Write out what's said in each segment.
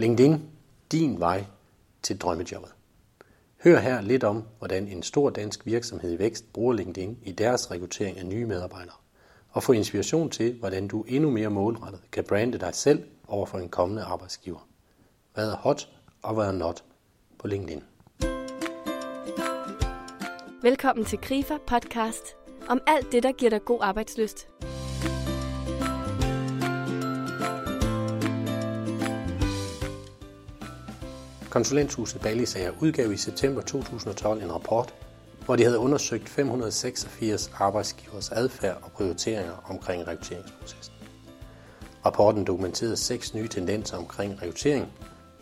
LinkedIn, din vej til drømmejobbet. Hør her lidt om, hvordan en stor dansk virksomhed i vækst bruger LinkedIn i deres rekruttering af nye medarbejdere. Og få inspiration til, hvordan du endnu mere målrettet kan brande dig selv over for en kommende arbejdsgiver. Hvad er hot og hvad er not på LinkedIn? Velkommen til Grifer podcast om alt det, der giver dig god arbejdsløst. Konsulenthuset Ballisager udgav i september 2012 en rapport, hvor de havde undersøgt 586 arbejdsgivers adfærd og prioriteringer omkring rekrutteringsprocessen. Rapporten dokumenterede seks nye tendenser omkring rekruttering.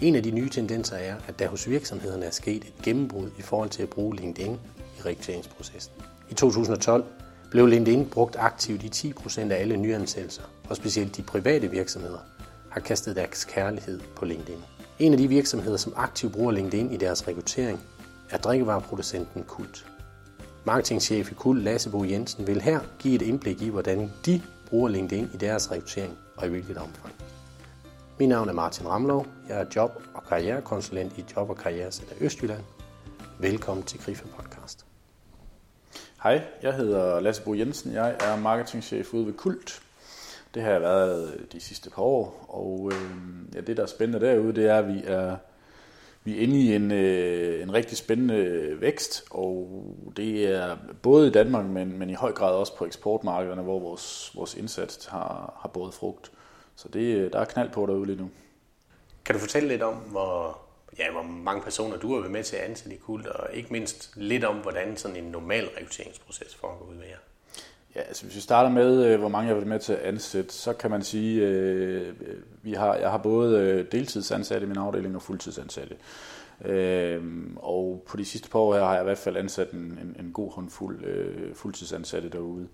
En af de nye tendenser er, at der hos virksomhederne er sket et gennembrud i forhold til at bruge LinkedIn i rekrutteringsprocessen. I 2012 blev LinkedIn brugt aktivt i 10% af alle nyansættelser, og specielt de private virksomheder har kastet deres kærlighed på LinkedIn. En af de virksomheder, som aktivt bruger LinkedIn i deres rekruttering, er drikkevareproducenten Kult. Marketingchef i Kult, Lasse Bo Jensen, vil her give et indblik i, hvordan de bruger LinkedIn i deres rekruttering og i hvilket omfang. Mit navn er Martin Ramlov. Jeg er job- og karrierekonsulent i Job- og Karrierecenter Østjylland. Velkommen til Grife Podcast. Hej, jeg hedder Lasse Bo Jensen. Jeg er marketingchef ude ved Kult. Det har jeg været øh, de sidste par år, og øh, ja, det, der er spændende derude, det er, at vi er, vi er inde i en, øh, en rigtig spændende vækst, og det er både i Danmark, men, men i høj grad også på eksportmarkederne, hvor vores, vores indsats har, har båret frugt. Så det, øh, der er knald på derude lige nu. Kan du fortælle lidt om, hvor, ja, hvor mange personer du har været med til at ansætte i Kult, og ikke mindst lidt om, hvordan sådan en normal rekrutteringsproces foregår ud ved jer? Ja, altså hvis vi starter med, øh, hvor mange jeg har været med til at ansætte, så kan man sige, øh, øh vi har, jeg har både øh, deltidsansatte i min afdeling og fuldtidsansatte. Øh, og på de sidste par år her har jeg i hvert fald ansat en, en, en god håndfuld øh, fuldtidsansatte derude.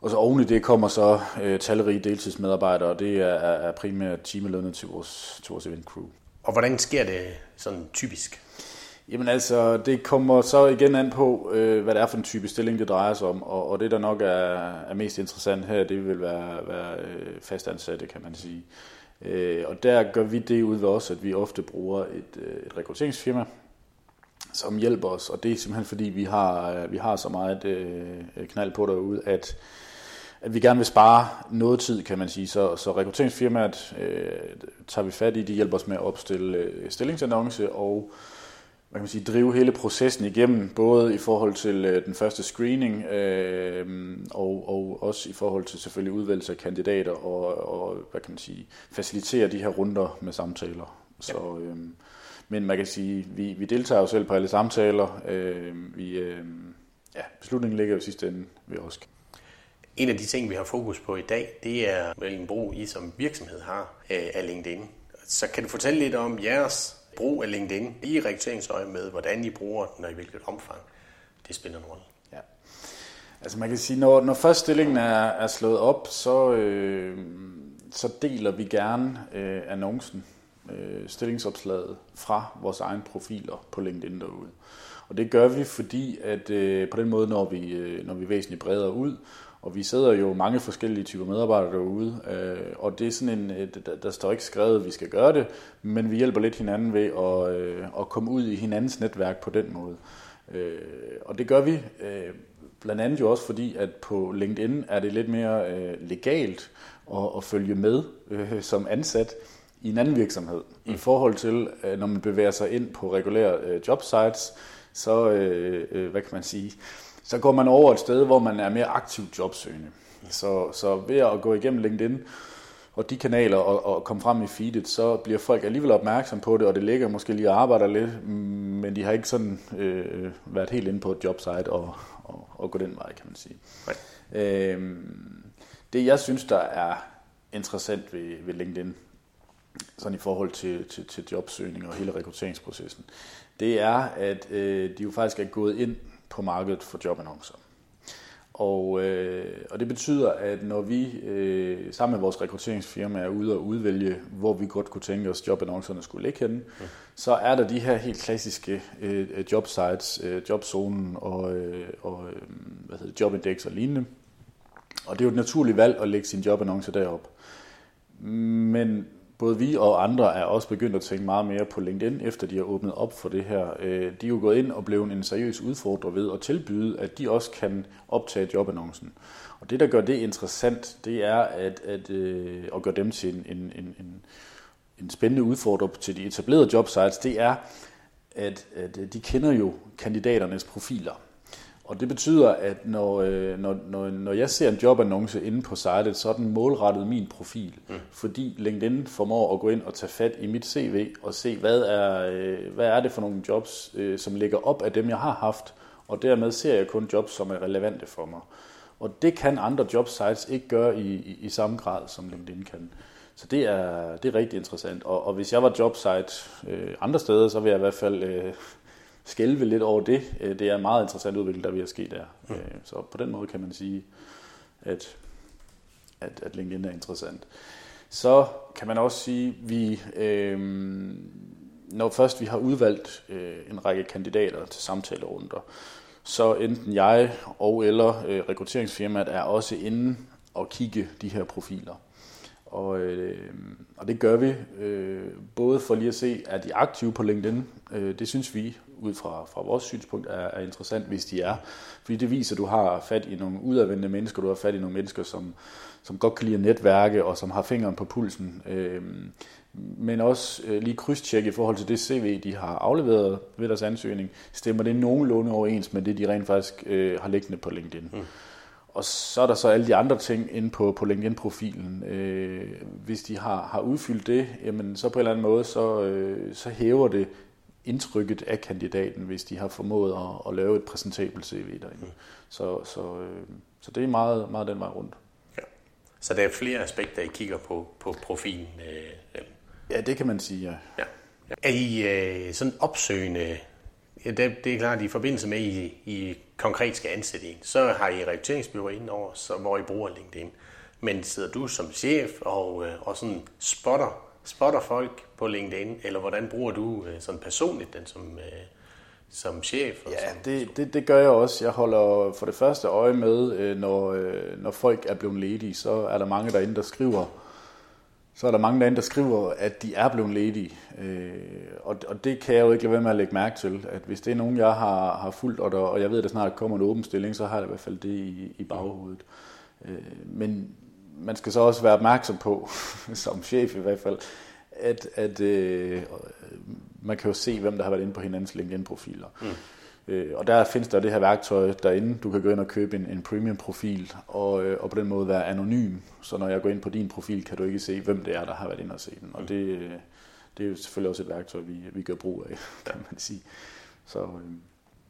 Og så oven i det kommer så øh, talrige deltidsmedarbejdere, og det er, er primært timelønnet til vores, til vores event crew. Og hvordan sker det sådan typisk? Jamen altså, det kommer så igen an på, øh, hvad det er for en type stilling, det drejer sig om. Og, og det, der nok er, er mest interessant her, det vil være, være øh, fastansatte, kan man sige. Øh, og der gør vi det ud ved os, at vi ofte bruger et, øh, et rekrutteringsfirma, som hjælper os. Og det er simpelthen fordi, vi har, øh, vi har så meget øh, knald på derude, at at vi gerne vil spare noget tid, kan man sige. Så, så rekrutteringsfirmaet øh, tager vi fat i, de hjælper os med at opstille øh, stillingsannonce og hvad kan man sige, drive hele processen igennem, både i forhold til øh, den første screening, øh, og, og også i forhold til selvfølgelig udvalgelse af kandidater, og, og hvad kan man sige, facilitere de her runder med samtaler. Så, øh, men man kan sige, vi, vi deltager jo selv på alle samtaler. Øh, vi, øh, ja, beslutningen ligger jo sidste ende ved os. En af de ting, vi har fokus på i dag, det er hvilken brug I som virksomhed har af LinkedIn. Så kan du fortælle lidt om jeres brug af LinkedIn i rekrutteringsøje med, hvordan I bruger den og i hvilket omfang det spiller en rolle? Ja. Altså man kan sige, når, når først stillingen er, er slået op, så, øh, så deler vi gerne øh, annoncen, øh, stillingsopslaget fra vores egne profiler på LinkedIn derude. Og det gør vi, fordi at øh, på den måde når vi, øh, når vi væsentligt bredere ud, og vi sidder jo mange forskellige typer medarbejdere derude, øh, og det er sådan en, øh, der, der står ikke skrevet, at vi skal gøre det, men vi hjælper lidt hinanden ved at, øh, at komme ud i hinandens netværk på den måde. Øh, og det gør vi øh, blandt andet jo også fordi, at på LinkedIn er det lidt mere øh, legalt at, at følge med øh, som ansat i en anden virksomhed. Mm. I forhold til, øh, når man bevæger sig ind på regulære øh, jobsites, så, øh, øh, hvad kan man sige, så går man over et sted, hvor man er mere aktivt jobsøgende. Så, så ved at gå igennem LinkedIn og de kanaler og, og komme frem i feedet, så bliver folk alligevel opmærksom på det, og det ligger måske lige og arbejder lidt, men de har ikke sådan øh, været helt inde på et jobsite og, og, og gå den vej, kan man sige. Okay. Øh, det jeg synes, der er interessant ved, ved LinkedIn, sådan i forhold til, til, til jobsøgning og hele rekrutteringsprocessen, det er, at øh, de jo faktisk er gået ind på markedet for jobannoncer. Og, øh, og det betyder, at når vi øh, sammen med vores rekrutteringsfirma er ude og udvælge, hvor vi godt kunne tænke os, jobannoncerne skulle ligge henne, mm. så er der de her helt klassiske øh, jobsites, øh, jobzonen og, øh, og øh, hvad hedder, jobindex og lignende. Og det er jo et naturligt valg at lægge sin jobannonce derop. Men både vi og andre er også begyndt at tænke meget mere på LinkedIn, efter de har åbnet op for det her. Øh, de er jo gået ind og blevet en seriøs udfordrer ved at tilbyde, at de også kan optage jobannoncen. Og det, der gør det interessant, det er at, at, øh, at gøre dem til en, en, en, en, en spændende udfordrer til de etablerede jobsites, det er, at, at de kender jo kandidaternes profiler. Og det betyder, at når, øh, når, når, når jeg ser en jobannonce inde på sitet, så er den målrettet min profil. Mm. Fordi LinkedIn formår at gå ind og tage fat i mit CV og se, hvad er, øh, hvad er det for nogle jobs, øh, som ligger op af dem, jeg har haft. Og dermed ser jeg kun jobs, som er relevante for mig. Og det kan andre jobsites ikke gøre i, i, i samme grad, som LinkedIn kan. Så det er, det er rigtig interessant. Og, og hvis jeg var jobsite øh, andre steder, så vil jeg i hvert fald øh, skælve lidt over det. Øh, det er en meget interessant udvikling, der vil ske der. Mm. Så på den måde kan man sige, at, at, at LinkedIn er interessant. Så kan man også sige, at vi, øh, når først vi har udvalgt øh, en række kandidater til samtalerunder, så enten jeg og eller øh, rekrutteringsfirmaet er også inde og kigge de her profiler. Og, øh, og det gør vi øh, både for lige at se, er de aktive på LinkedIn. Øh, det synes vi ud fra, fra vores synspunkt er, er interessant, hvis de er. Fordi det viser, at du har fat i nogle udadvendte mennesker, du har fat i nogle mennesker, som, som godt kan lide at netværke og som har fingeren på pulsen. Øh, men også øh, lige krydstjekke i forhold til det CV, de har afleveret ved deres ansøgning. Stemmer det nogenlunde overens med det, de rent faktisk øh, har liggende på LinkedIn? Mm. Og så er der så alle de andre ting inde på, på LinkedIn-profilen. Øh, hvis de har, har udfyldt det, jamen så på en eller anden måde, så, øh, så hæver det indtrykket af kandidaten, hvis de har formået at, at lave et præsentabelt CV derinde. Mm. Så, så, øh, så det er meget, meget den vej rundt. Ja. Så der er flere aspekter, I kigger på, på profilen? Øh, ja, det kan man sige, ja. ja. ja. Er I øh, sådan opsøgende Ja, det, det er klart, at i forbindelse med, at I, I konkret skal ansætte en, så har I rekrutteringsbyrå indover, så, hvor I bruger LinkedIn. Men sidder du som chef og, øh, og sådan spotter, spotter folk på LinkedIn, eller hvordan bruger du øh, sådan personligt den som, øh, som chef? Og ja, som, det, det, det gør jeg også. Jeg holder for det første øje med, når, når folk er blevet ledige, så er der mange derinde, der skriver, så er der mange lande, der skriver, at de er blevet ledige. Øh, og, og det kan jeg jo ikke lade være med at lægge mærke til. At hvis det er nogen, jeg har, har fulgt, og, der, og jeg ved, at der snart kommer en åben stilling, så har jeg i hvert fald det i, i baghovedet. Øh, men man skal så også være opmærksom på, som chef i hvert fald, at, at øh, man kan jo se, hvem der har været inde på hinandens LinkedIn-profiler. Mm. Øh, og der findes der det her værktøj derinde. Du kan gå ind og købe en, en premium-profil, og, øh, og på den måde være anonym. Så når jeg går ind på din profil, kan du ikke se, hvem det er, der har været inde og se den. Og det, øh, det er jo selvfølgelig også et værktøj, vi, vi gør brug af, kan man sige. Så, øh.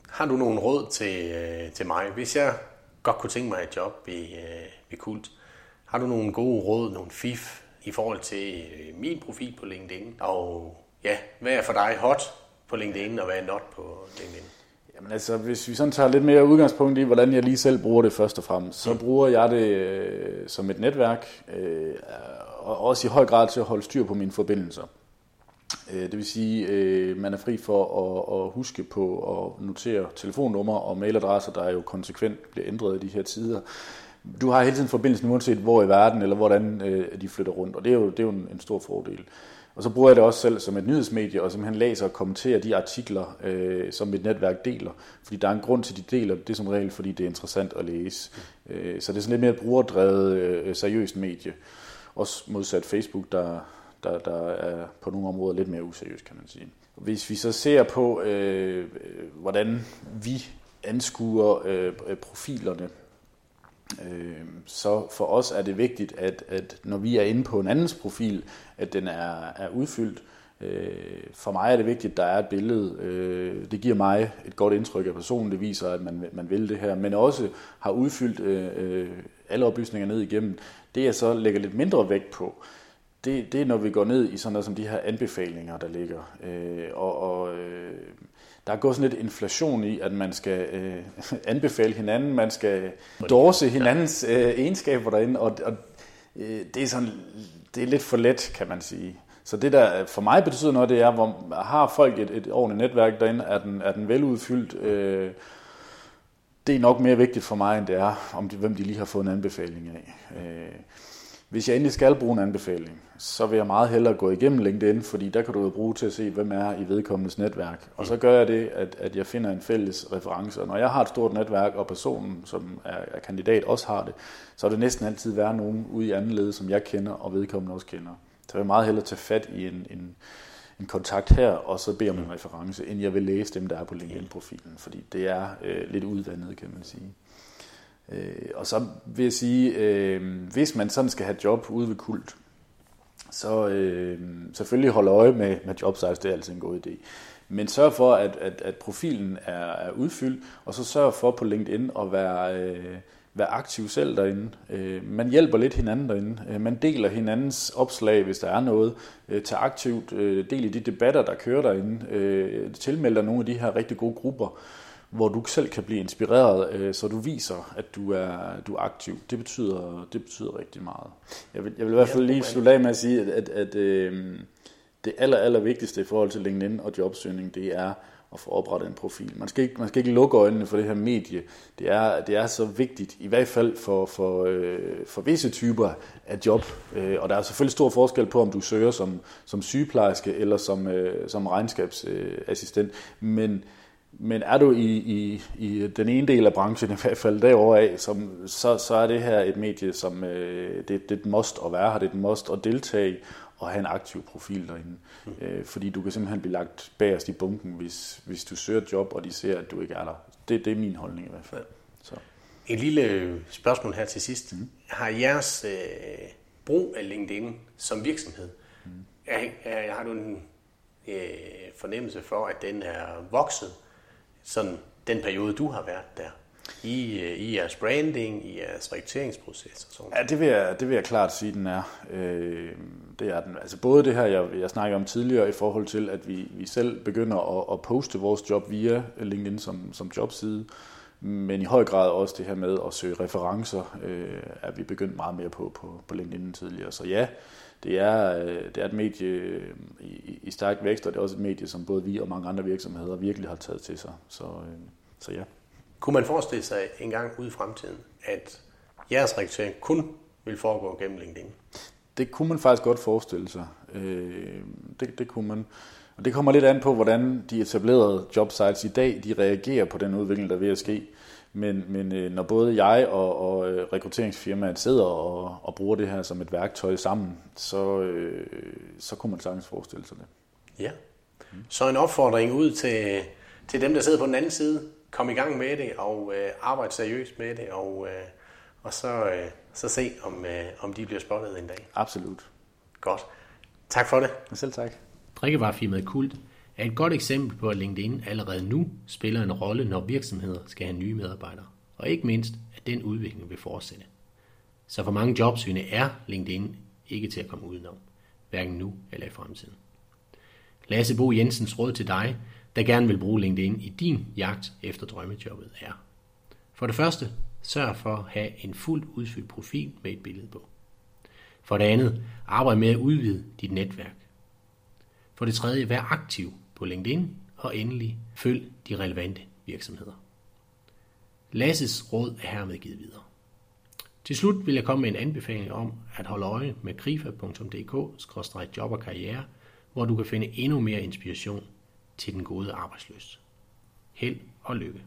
Har du nogle råd til, øh, til mig, hvis jeg godt kunne tænke mig et job i, i Kult? Har du nogle gode råd, nogle fif i forhold til min profil på LinkedIn? Og ja, hvad er for dig hot på LinkedIn, og hvad er not på LinkedIn? Jamen altså, hvis vi sådan tager lidt mere udgangspunkt i, hvordan jeg lige selv bruger det først og fremmest, så mm. bruger jeg det øh, som et netværk, øh, og også i høj grad til at holde styr på mine forbindelser. Øh, det vil sige, øh, man er fri for at, at huske på at notere telefonnumre og mailadresser, der jo konsekvent bliver ændret i de her tider. Du har hele tiden forbindelsen, uanset hvor i verden eller hvordan øh, de flytter rundt, og det er jo, det er jo en, en stor fordel. Og så bruger jeg det også selv som et nyhedsmedie, og simpelthen læser og kommenterer de artikler, øh, som mit netværk deler. Fordi der er en grund til, at de deler det som regel, fordi det er interessant at læse. Mm. Øh, så det er sådan lidt mere et brugerdrevet, øh, seriøst medie. Også modsat Facebook, der, der, der er på nogle områder lidt mere useriøst, kan man sige. Hvis vi så ser på, øh, øh hvordan vi anskuer øh, profilerne, øh, så for os er det vigtigt, at, at når vi er inde på en andens profil, at den er, er udfyldt. Øh, for mig er det vigtigt, at der er et billede. Øh, det giver mig et godt indtryk af personen. Det viser, at man, man vil det her. Men også har udfyldt øh, øh alle oplysninger ned igennem. Det jeg så lægger lidt mindre vægt på, det, det er, når vi går ned i sådan noget som de her anbefalinger, der ligger. Øh, og og øh, der er gået sådan lidt inflation i, at man skal øh, anbefale hinanden, man skal dorse hinandens øh, egenskaber derinde, og, og øh, det er sådan, det er lidt for let, kan man sige. Så det der for mig betyder noget, det er, hvor har folk et, et ordentligt netværk derinde, er den, er den veludfyldt, øh, det er nok mere vigtigt for mig, end det er, om de, hvem de lige har fået en anbefaling af. Øh, hvis jeg endelig skal bruge en anbefaling, så vil jeg meget hellere gå igennem LinkedIn, fordi der kan du jo bruge til at se, hvem er i vedkommendes netværk. Og så gør jeg det, at, at jeg finder en fælles reference. Og når jeg har et stort netværk, og personen, som er, er kandidat, også har det, så er det næsten altid være nogen ude i anden led, som jeg kender, og vedkommende også kender. Så jeg meget hellere tage fat i en, en, en kontakt her, og så bede om en reference, end jeg vil læse dem, der er på LinkedIn-profilen, fordi det er øh, lidt udvandet, kan man sige. Øh, og så vil jeg sige, øh, hvis man sådan skal have job ude ved kult, så øh, selvfølgelig holde øje med, med jobsites, det er altid en god idé. Men sørg for, at, at, at profilen er, er udfyldt, og så sørg for på LinkedIn at være, øh, være aktiv selv derinde. Øh, man hjælper lidt hinanden derinde. Øh, man deler hinandens opslag, hvis der er noget. Øh, tag aktivt øh, del i de debatter, der kører derinde. Øh, tilmeld dig nogle af de her rigtig gode grupper hvor du selv kan blive inspireret, øh, så du viser, at du er, du er aktiv. Det betyder, det betyder rigtig meget. Jeg vil, jeg vil i hvert fald lige slutte af med at sige, at, at, at øh, det aller, aller vigtigste i forhold til LinkedIn og jobsøgning, det er at få oprettet en profil. Man skal ikke, man skal ikke lukke øjnene for det her medie. Det er, det er så vigtigt, i hvert fald for, for, øh, for visse typer af job. Øh, og der er selvfølgelig stor forskel på, om du søger som, som sygeplejerske eller som, øh, som regnskabsassistent. Men men er du i, i, i den ene del af branchen, i hvert fald derovre af, som, så, så er det her et medie, som øh, det, det er et must at være her, det er et must at deltage og have en aktiv profil derinde. Mm. Øh, fordi du kan simpelthen blive lagt bagerst i bunken, hvis, hvis du søger et job, og de ser, at du ikke er der. Det, det er min holdning i hvert fald. Så. Et lille spørgsmål her til sidst. Mm. Har jeres øh, brug af LinkedIn som virksomhed, mm. er, er, har du en øh, fornemmelse for, at den er vokset sådan den periode, du har været der? I, øh, i jeres branding, i jeres rekrutteringsproces og sådan Ja, det vil jeg, det vil jeg klart sige, den er. Øh, det er den. Altså både det her, jeg, jeg snakkede om tidligere, i forhold til, at vi, vi selv begynder at, at poste vores job via LinkedIn som, som jobside, men i høj grad også det her med at søge referencer, øh, er vi begyndt meget mere på, på, på LinkedIn tidligere. Så ja, det er, øh, det er et medie øh, i, i stærk vækst, og det er også et medie, som både vi og mange andre virksomheder virkelig har taget til sig. Så, øh, så ja. Kunne man forestille sig en gang ude i fremtiden, at jeres rekruttering kun vil foregå gennem LinkedIn? Det kunne man faktisk godt forestille sig. Det, det kunne man. Og det kommer lidt an på, hvordan de etablerede jobsites i dag, de reagerer på den udvikling, der er ved at ske. Men, men øh, når både jeg og, og øh, rekrutteringsfirmaet sidder og, og bruger det her som et værktøj sammen, så, øh, så kunne man sagtens forestille sig det. Ja. Så en opfordring ud til, til dem, der sidder på den anden side. Kom i gang med det og øh, arbejde seriøst med det, og, øh, og så, øh, så se, om, øh, om de bliver spottet en dag. Absolut. Godt. Tak for det. Selv tak. Drikkevarefirmaet Kult er et godt eksempel på, at LinkedIn allerede nu spiller en rolle, når virksomheder skal have nye medarbejdere, og ikke mindst, at den udvikling vil fortsætte. Så for mange jobsøgende er LinkedIn ikke til at komme udenom, hverken nu eller i fremtiden. Lasse Bo Jensens råd til dig, der gerne vil bruge LinkedIn i din jagt efter drømmejobbet er. For det første, sørg for at have en fuldt udfyldt profil med et billede på. For det andet, arbejd med at udvide dit netværk. For det tredje, vær aktiv på LinkedIn, og endelig følg de relevante virksomheder. Lasses råd er hermed givet videre. Til slut vil jeg komme med en anbefaling om at holde øje med krifa.dk-job og karriere, hvor du kan finde endnu mere inspiration til den gode arbejdsløs. Held og lykke.